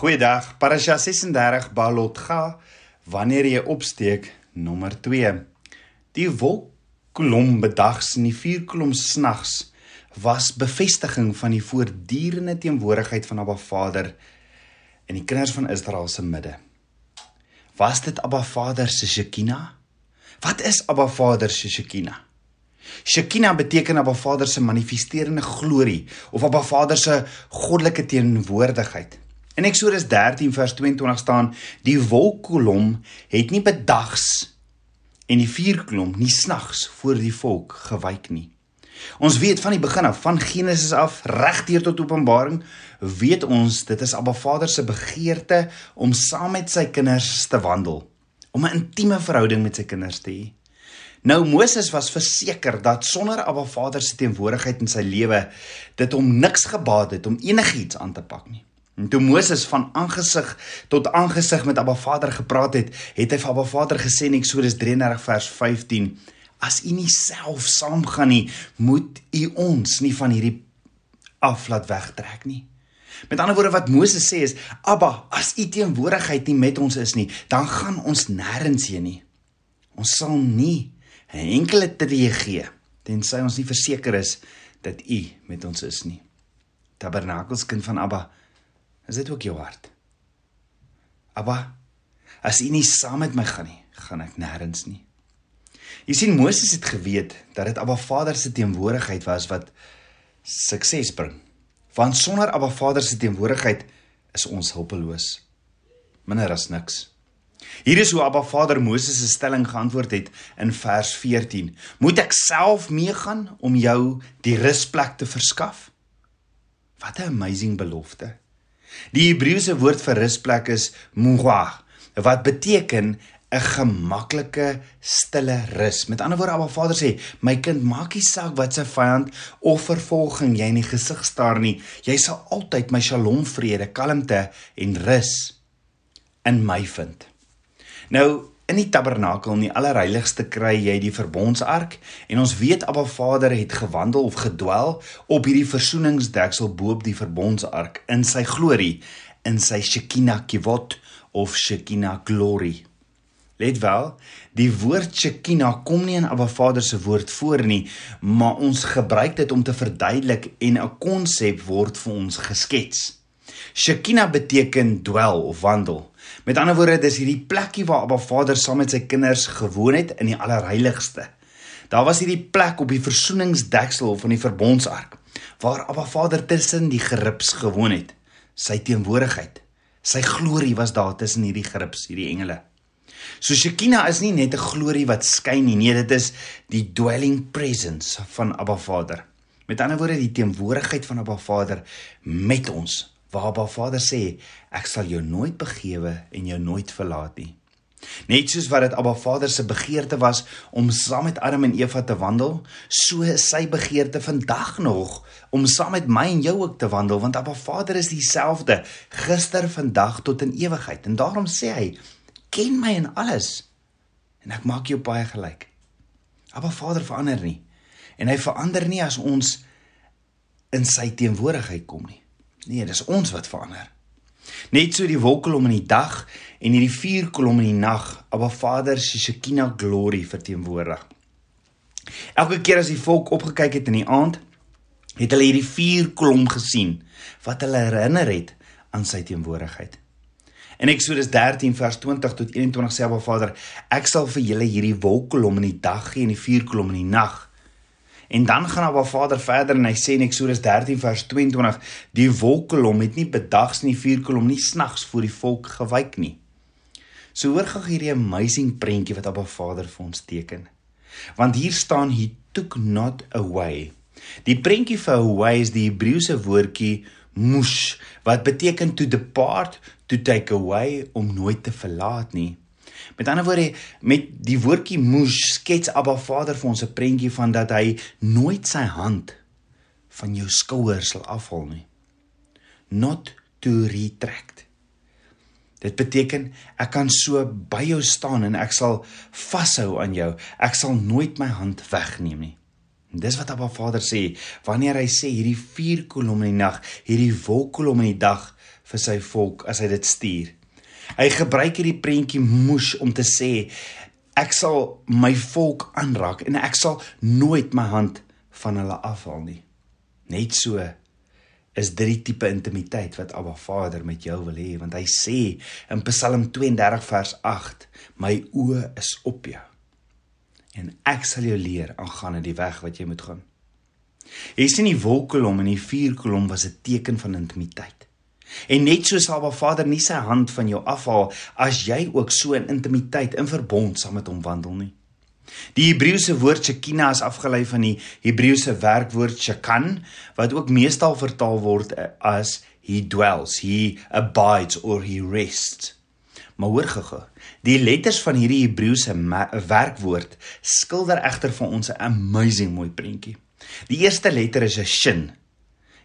Goeiedag. Parasha 36 Balotga wanneer jy opsteek nommer 2. Die wolkkolom bedags en die vuurkolom snags was bevestiging van die voortdurende teenwoordigheid van Abba Vader in die kinders van Israel se midde. Was dit Abba Vader se Shekinah? Wat is Abba Vader se Shekinah? Shekinah beteken Abba Vader se manifesterende glorie of Abba Vader se goddelike teenwoordigheid. In Eksodus 13 vers 22 staan: "Die wolkkolom het nie bedags en die vuurkolom nie snags voor die volk gewyk nie." Ons weet van die begin af, van Genesis af regdeur tot Openbaring, weet ons dit is Abba Vader se begeerte om saam met sy kinders te wandel, om 'n intieme verhouding met sy kinders te hê. Nou Moses was verseker dat sonder Abba Vader se teenwoordigheid in sy lewe dit hom niks gebaat het om enigiets aan te pak nie. En toe Moses van aangesig tot aangesig met Abba Vader gepraat het, het hy vir Abba Vader gesê in Eksodus 33 vers 15: As u nie self saamgaan nie, moet u ons nie van hierdie af laat wegtrek nie. Met ander woorde wat Moses sê is: Abba, as u teenwoordigheid nie met ons is nie, dan gaan ons nêrens heen nie. Ons sal nie 'n enkele tree gee tensy ons nie verseker is dat u met ons is nie. Tabernakelskind van Abba, Is dit ook jou hart? Abba, as U nie saam met my gaan nie, gaan ek nêrens nie. Jy sien Moses het geweet dat dit Abba Vader se teenwoordigheid was wat sukses bring. Want sonder Abba Vader se teenwoordigheid is ons hulpeloos. Minder as niks. Hier is hoe Abba Vader Moses se stelling geantwoord het in vers 14. Moet ek self meegaan om jou die rusplek te verskaf? Wat 'n amazing belofte. Die Hebreëse woord vir rusplek is mughwa wat beteken 'n gemaklike stille rus. Met ander woorde, Abba Vader sê, my kind, maak nie saak wat se vyand of vervolging jy in die gesig staar nie, jy sal altyd my shalom vrede, kalmte en rus in my vind. Nou, In die tabernakel in die allerheiligste kry jy die verbondsark en ons weet Abba Vader het gewandel of gedwel op hierdie versoeningsdeksel bo-op die verbondsark in sy glorie in sy Shekinah kivot of Shekinah glory. Let wel, die woord Shekinah kom nie in Abba Vader se woord voor nie, maar ons gebruik dit om te verduidelik en 'n konsep word vir ons geskets. Shekinah beteken dwel of wandel. Met ander woorde, dis hierdie plekkie waar Abba Vader saam met sy kinders gewoon het in die allerheiligste. Daar was hierdie plek op die versoeningsdeksel van die verbondsark waar Abba Vader tussen die gerips gewoon het. Sy teenwoordigheid, sy glorie was daar tussen hierdie gerips, hierdie engele. So Shekinah is nie net 'n glorie wat skyn nie, nee, dit is die dwelling presence van Abba Vader. Met ander woorde, die teenwoordigheid van Abba Vader met ons waar Abba Vader sê ek sal jou nooit begewe en jou nooit verlaat nie. Net soos wat dit Abba Vader se begeerte was om saam met Adam en Eva te wandel, so is sy begeerte vandag nog om saam met my en jou ook te wandel want Abba Vader is dieselfde gister, vandag tot in ewigheid en daarom sê hy ken my in alles en ek maak jou baie gelyk. Abba Vader verander nie en hy verander nie as ons in sy teenwoordigheid kom nie. Nee, dis ons wat verander. Net so die wolkkolom in die dag en hierdie vuurkolom in die nag, Abba Vader se Shekinah glory verteenwoordig. Elke keer as die volk opgekyk het in die aand, het hulle hierdie vuurkolom gesien wat hulle herinner het aan sy teenwoordigheid. In Eksodus 13 vers 20 tot 21 sê Abba Vader, ek sal vir julle hierdie wolkkolom in die dag gee en die vuurkolom in die nag En dan gaan Abba Vader verder en hy sê in Eksodus 13 vers 22: Die wolkkolom het nie bedags nie vuurkolom nie snags voor die volk gewyk nie. So hoor gou hierdie amazing prentjie wat Abba Vader vir ons teken. Want hier staan he took not away. Die prentjie vir away is die Hebreëse woordjie mush wat beteken to depart, to take away om nooit te verlaat nie. Met ander woorde, met die woordjie moes skets Abba Vader vir ons 'n prentjie van dat hy nooit sy hand van jou skouers sal afhaal nie. Not to retract. Dit beteken ek kan so by jou staan en ek sal vashou aan jou. Ek sal nooit my hand wegneem nie. En dis wat Abba Vader sê wanneer hy sê hierdie vuurkolom in die nag, hierdie wolkkolom in die dag vir sy volk as hy dit stuur. Hy gebruik hierdie prentjie moes om te sê ek sal my volk aanraak en ek sal nooit my hand van hulle afhaal nie. Net so is dit die tipe intimiteit wat Abba Vader met jou wil hê want hy sê in Psalm 32 vers 8 my oë is op jou en ek sal jou leer aangaande die weg wat jy moet gaan. Jy sien die wolkkolom en die vuurkolom was 'n teken van intimiteit. En net so sal Abba Vader nie sy hand van jou afhaal as jy ook so in intimiteit in verbond saam met hom wandel nie. Die Hebreëse woord Shekinah is afgelei van die Hebreëse werkwoord Shekan wat ook meestal vertaal word as he dwells, he abides or he rests. Maar hoor gou, die letters van hierdie Hebreëse werkwoord skilder egter vir ons 'n amazing mooi prentjie. Die eerste letter is 'n shin.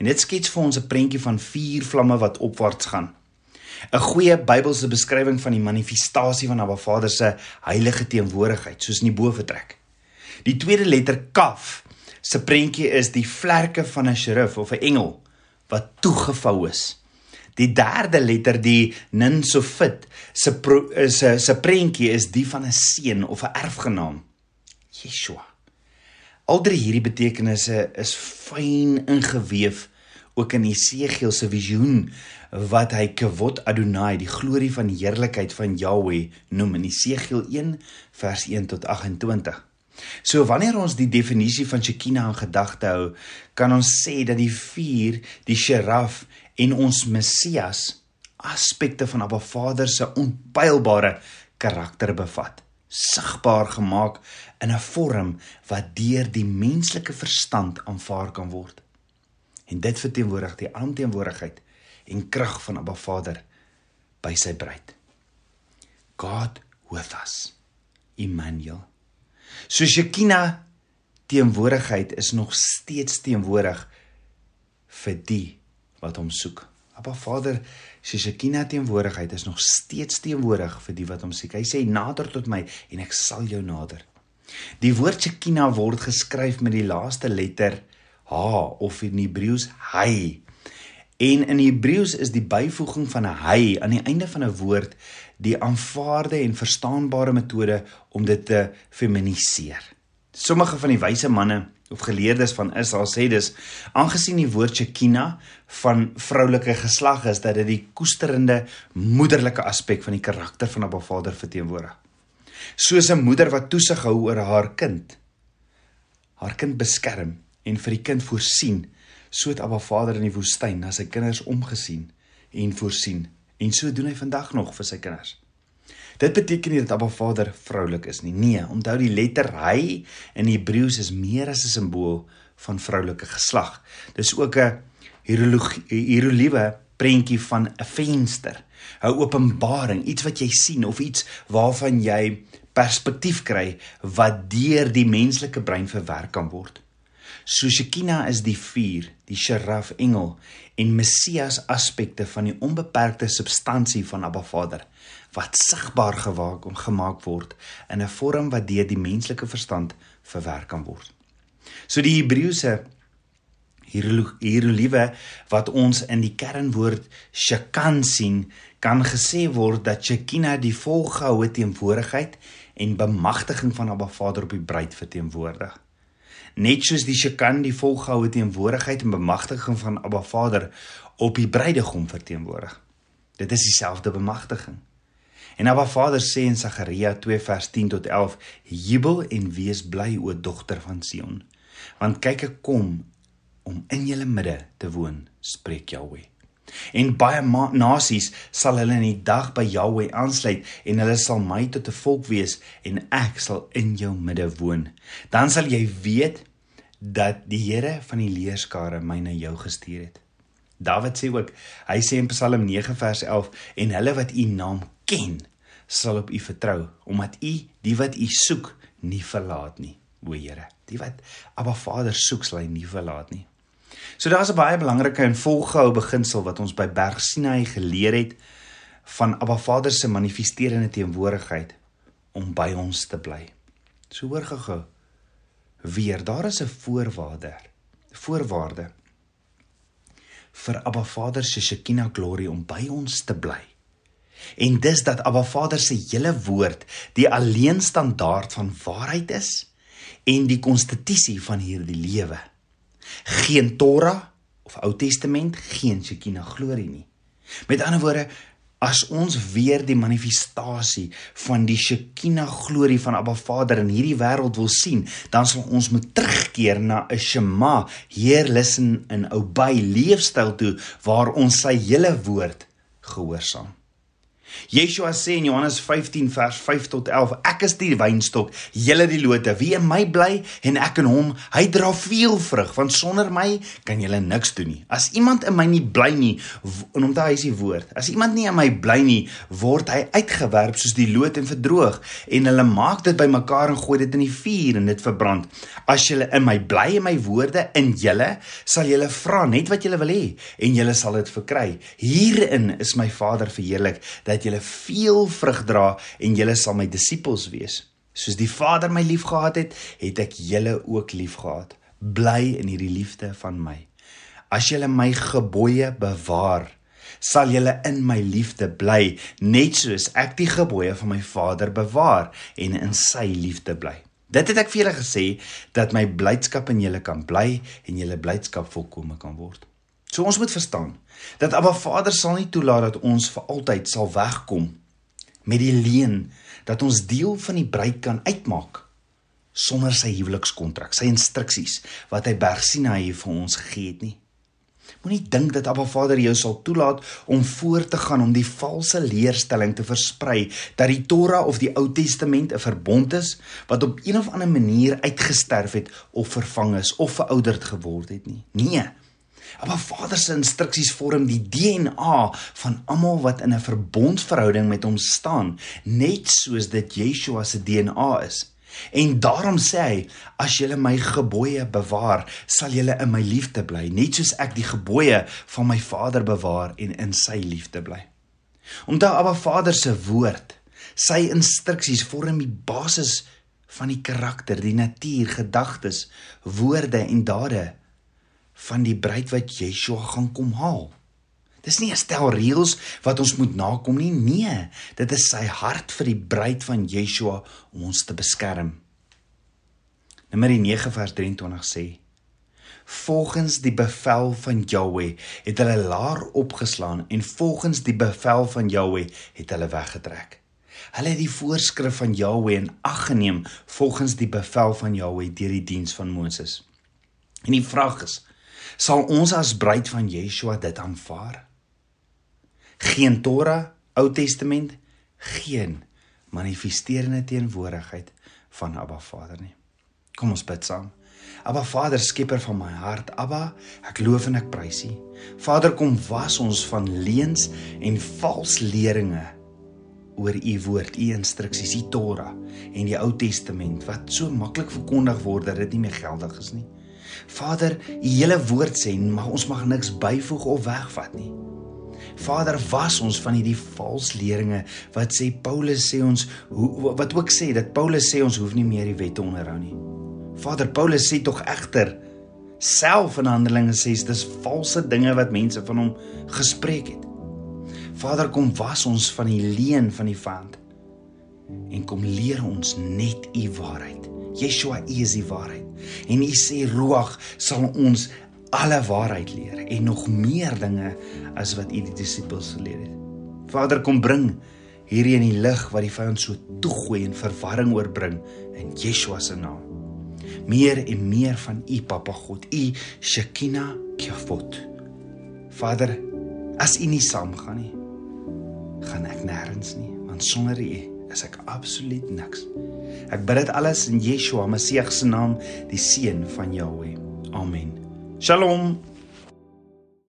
En dit skets vir ons 'n prentjie van vier vlamme wat opwaarts gaan. 'n goeie Bybelse beskrywing van die manifestasie van Abba Vader se heilige teenwoordigheid, soos in die bo vertrek. Die tweede letter kaf se prentjie is die vlerke van 'n serif of 'n engel wat toegevou is. Die derde letter, die nun sofit, se is 'n se prentjie is die van 'n seun of 'n erfgenaam. Yeshua. Al drie hierdie betekenisse is fyn ingeweef ook in Jesegiel se visioen wat hy Kavod Adonai, die glorie van die heerlikheid van Jahweh noem in Jesegiel 1 vers 1 tot 28. So wanneer ons die definisie van Shekinah in gedagte hou, kan ons sê dat die vuur, die seraf en ons Messias aspekte van Abba Vader se onpylbare karakter bevat sigbaar gemaak in 'n vorm wat deur die menslike verstand aanvaar kan word. En dit verteenwoordig die alomteenwoordigheid en krag van Abba Vader by sy bruid. God with us. Immanuel. So Shekinah teenwoordigheid is nog steeds teenwoordig vir die wat hom soek. Abba Vader, sy Shekinah teenwoordigheid is nog steeds teenwoordig vir die wat hom soek. Hy sê nader tot my en ek sal jou nader. Die woord Shekinah word geskryf met die laaste letter H of in Hebreëus hy. En in Hebreëus is die byvoeging van 'n hy aan die einde van 'n woord die aanvaarde en verstaanbare metode om dit te feminiseer. Sommige van die wyse manne of geleerdes van Israel sê dus aangesien die woord Shekinah van vroulike geslag is dat dit die koesterende moederlike aspek van die karakter van 'n Vader verteenwoordig. Soos 'n moeder wat toesig hou oor haar kind, haar kind beskerm en vir die kind voorsien so het Abba Vader in die woestyn na sy kinders omgesien en voorsien en so doen hy vandag nog vir sy kinders. Dit beteken nie dat Abba Vader vroulik is nie. Nee, onthou die letter hy in Hebreëus is meer as 'n simbool van vroulike geslag. Dis ook 'n hieroliewe prentjie van 'n venster, 'n openbaring, iets wat jy sien of iets waarvan jy perspektief kry wat deur die menslike brein verwerk kan word. So Shekinah is die vuur, die seraf engel en Messias aspekte van die onbeperkte substansie van Abba Vader wat sigbaar gewaak om gemaak word in 'n vorm wat deur die menslike verstand verwerk kan word. So die Hebreëse hieroliewe wat ons in die kernwoord Shekan sien, kan gesê word dat Shekinah die volgehoue teenwoordigheid en bemagtiging van Abba Vader op die bruid verteenwoordig net soos die Shekan die volgehoue teenwoordigheid en bemagtiging van Abba Vader op die bruidegom verteenwoordig. Dit is dieselfde bemagtiging. En Abba Vader sê in Sagaria 2 vers 10 tot 11: "Jubel en wees bly o dogter van Sion, want kyk ek kom om in julle midde te woon," spreek Jahweh. En baie nasies sal hulle in die dag by Jahweh aansluit en hulle sal my tot 'n volk wees en ek sal in jou midde woon. Dan sal jy weet dat die Here van die leerskare my na jou gestuur het. Dawid sê ook, hy sê in Psalm 9 vers 11 en hulle wat u naam ken sal op u vertrou omdat u die wat u soek nie verlaat nie, o Here. Die wat Abba Vader soek sal hy nie verlaat nie. So daar's 'n baie belangrike en volgehoue beginsel wat ons by Berg Sinai geleer het van Abba Vader se manifesterende teenwoordigheid om by ons te bly. So hoor gou-gou weer, daar is 'n voorwaarde. Voorwaarde vir Abba Vader se Shekinah glorie om by ons te bly. En dis dat Abba Vader se hele woord die alleen standaard van waarheid is en die konstitusie van hierdie lewe. Geen Torah of Ou Testament, geen Shekinah glorie nie. Met ander woorde, as ons weer die manifestasie van die Shekinah glorie van Abba Vader in hierdie wêreld wil sien, dan sal ons moet terugkeer na 'n Shema, Heer listen in obey leefstyl toe waar ons sy hele woord gehoorsaam. Yeshua sê in Johannes 15 vers 5 tot 11: Ek is die wynstok, julle die lote. Wie in my bly en ek in hom, hy dra veel vrug, want sonder my kan julle niks doen nie. As iemand in my nie bly nie, en onthou hy is die woord. As iemand nie in my bly nie, word hy uitgewerp soos die loot en verdroog en hulle maak dit bymekaar en gooi dit in die vuur en dit verbrand. As julle in my bly en my woorde in julle, sal julle vra net wat julle wil hê en julle sal dit verkry. Hierin is my Vader verheerlik dat dat julle veel vrug dra en julle sal my disippels wees. Soos die Vader my liefgehad het, het ek julle ook liefgehad. Bly in hierdie liefde van my. As julle my gebooie bewaar, sal julle in my liefde bly, net soos ek die gebooie van my Vader bewaar en in sy liefde bly. Dit het ek vir julle gesê dat my blydskap in julle kan bly en julle blydskap volkome kan word. So ons moet verstaan dat Abba Vader sal nie toelaat dat ons vir altyd sal wegkom met die leuen dat ons deel van die bruid kan uitmaak sonder sy huwelikskontrak, sy instruksies wat hy Berg Sinaï vir ons gegee het nie. Moenie dink dat Abba Vader jou sal toelaat om voort te gaan om die valse leerstelling te versprei dat die Torah of die Ou Testament 'n verbond is wat op een of ander manier uitgesterf het of vervang is of verouderd geword het nie. Nee. Maar Vader se instruksies vorm die DNA van almal wat in 'n verbondsverhouding met hom staan, net soos dit Yeshua se DNA is. En daarom sê hy, as julle my gebooie bewaar, sal julle in my liefde bly, net soos ek die gebooie van my Vader bewaar en in sy liefde bly. Omdat Abba Vader se woord, sy instruksies vorm die basis van die karakter, die natuur, gedagtes, woorde en dade van die bruid wat Yeshua gaan kom haal. Dis nie 'n stel reëls wat ons moet nakom nie. Nee, dit is sy hart vir die bruid van Yeshua om ons te beskerm. Numeri 9 vers 23 sê: Volgens die bevel van Jahweh het hulle laar opgeslaan en volgens die bevel van Jahweh het hulle weggetrek. Hulle het die voorskrif van Jahweh in ag geneem volgens die bevel van Jahweh deur die diens van Moses. En die vraag is: sal ons as bruid van Yeshua dit aanvaar. Geen Torah, Ou Testament, geen manifesterende teenwoordigheid van Abba Vader nie. Kom ons bid saam. Abba Vader, skepper van my hart, Abba, ek loof en ek prys U. Vader, kom was ons van leuns en vals leringe oor u woord, u instruksies, u Torah en die Ou Testament wat so maklik verkondig word dat dit nie meer geldig is nie. Vader, u hele woord sê, mag ons mag niks byvoeg of wegvat nie. Vader, was ons van hierdie vals leringe wat sê Paulus sê ons hoe wat ook sê dat Paulus sê ons hoef nie meer die wet te onderhou nie. Vader, Paulus sê tog egter self in Handelinge sê dis valse dinge wat mense van hom gespreek het. Vader, kom was ons van die leuen van die vand en kom leer ons net u waarheid. Yeshua is die waarheid. En U sê Ruach sal ons alle waarheid leer en nog meer dinge as wat U die disippels geleer het. Vader kom bring hierdie in die lig wat die vyand so toegooi en verwarring oorbring in Yeshua se naam. Meer en meer van U Papa God, U Shekinah Kavod. Vader, as U nie saamgaan nie, gaan ek nêrens nie, want sonder U is ek absoluut niks. Ek bid dit alles in Yeshua Messie se naam, die seun van Jahweh. Amen. Shalom.